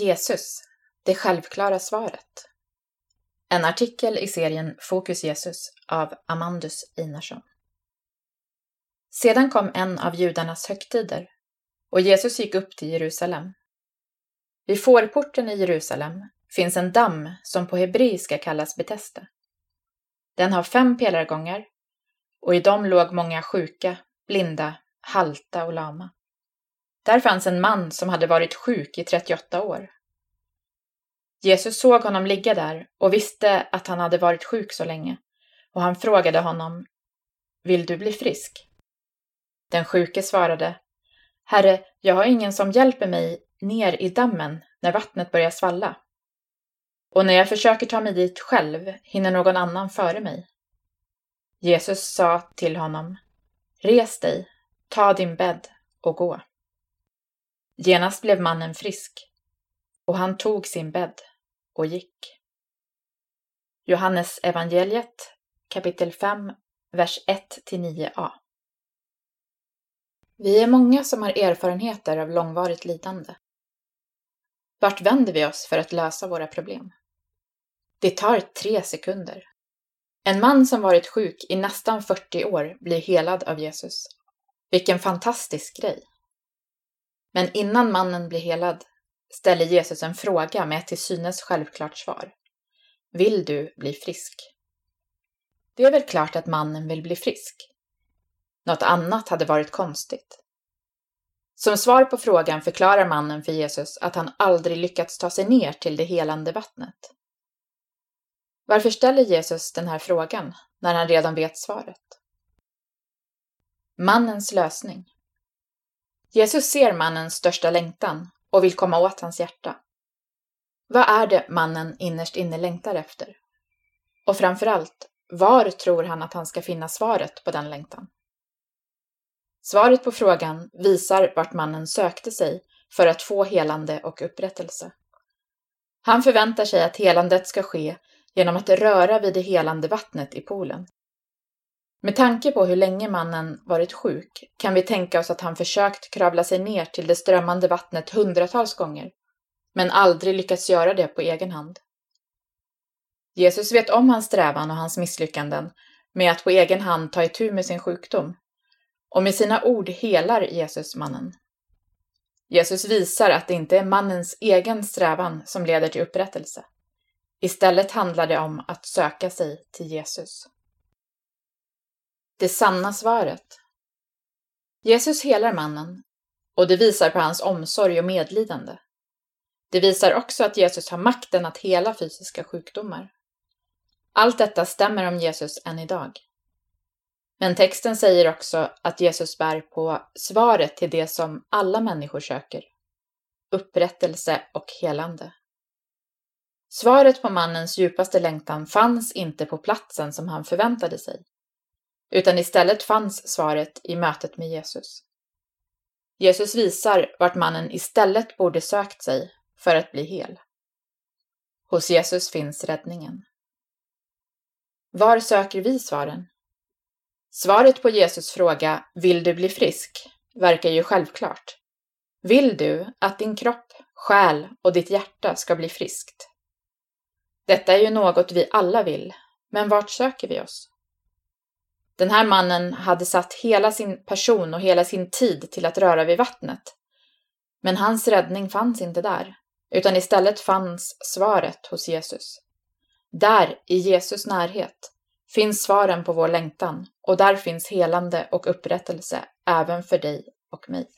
Jesus, det självklara svaret. En artikel i serien Fokus Jesus av Amandus Einarsson. Sedan kom en av judarnas högtider och Jesus gick upp till Jerusalem. Vid fårporten i Jerusalem finns en damm som på hebreiska kallas Betesda. Den har fem pelargångar och i dem låg många sjuka, blinda, halta och lama. Där fanns en man som hade varit sjuk i 38 år. Jesus såg honom ligga där och visste att han hade varit sjuk så länge och han frågade honom Vill du bli frisk? Den sjuke svarade Herre, jag har ingen som hjälper mig ner i dammen när vattnet börjar svalla. Och när jag försöker ta mig dit själv hinner någon annan före mig. Jesus sa till honom Res dig, ta din bädd och gå. Genast blev mannen frisk och han tog sin bädd och gick. Johannes evangeliet kapitel 5, vers 1-9a. Vi är många som har erfarenheter av långvarigt lidande. Vart vänder vi oss för att lösa våra problem? Det tar tre sekunder. En man som varit sjuk i nästan 40 år blir helad av Jesus. Vilken fantastisk grej! Men innan mannen blir helad ställer Jesus en fråga med ett till synes självklart svar. Vill du bli frisk? Det är väl klart att mannen vill bli frisk. Något annat hade varit konstigt. Som svar på frågan förklarar mannen för Jesus att han aldrig lyckats ta sig ner till det helande vattnet. Varför ställer Jesus den här frågan när han redan vet svaret? Mannens lösning. Jesus ser mannens största längtan och vill komma åt hans hjärta. Vad är det mannen innerst inne längtar efter? Och framförallt, var tror han att han ska finna svaret på den längtan? Svaret på frågan visar vart mannen sökte sig för att få helande och upprättelse. Han förväntar sig att helandet ska ske genom att röra vid det helande vattnet i poolen. Med tanke på hur länge mannen varit sjuk kan vi tänka oss att han försökt kravla sig ner till det strömmande vattnet hundratals gånger, men aldrig lyckats göra det på egen hand. Jesus vet om hans strävan och hans misslyckanden med att på egen hand ta itu med sin sjukdom, och med sina ord helar Jesus mannen. Jesus visar att det inte är mannens egen strävan som leder till upprättelse. Istället handlar det om att söka sig till Jesus. Det sanna svaret. Jesus helar mannen och det visar på hans omsorg och medlidande. Det visar också att Jesus har makten att hela fysiska sjukdomar. Allt detta stämmer om Jesus än idag. Men texten säger också att Jesus bär på svaret till det som alla människor söker. Upprättelse och helande. Svaret på mannens djupaste längtan fanns inte på platsen som han förväntade sig utan istället fanns svaret i mötet med Jesus. Jesus visar vart mannen istället borde sökt sig för att bli hel. Hos Jesus finns räddningen. Var söker vi svaren? Svaret på Jesus fråga ”Vill du bli frisk?” verkar ju självklart. Vill du att din kropp, själ och ditt hjärta ska bli friskt? Detta är ju något vi alla vill, men vart söker vi oss? Den här mannen hade satt hela sin person och hela sin tid till att röra vid vattnet. Men hans räddning fanns inte där, utan istället fanns svaret hos Jesus. Där, i Jesus närhet, finns svaren på vår längtan och där finns helande och upprättelse även för dig och mig.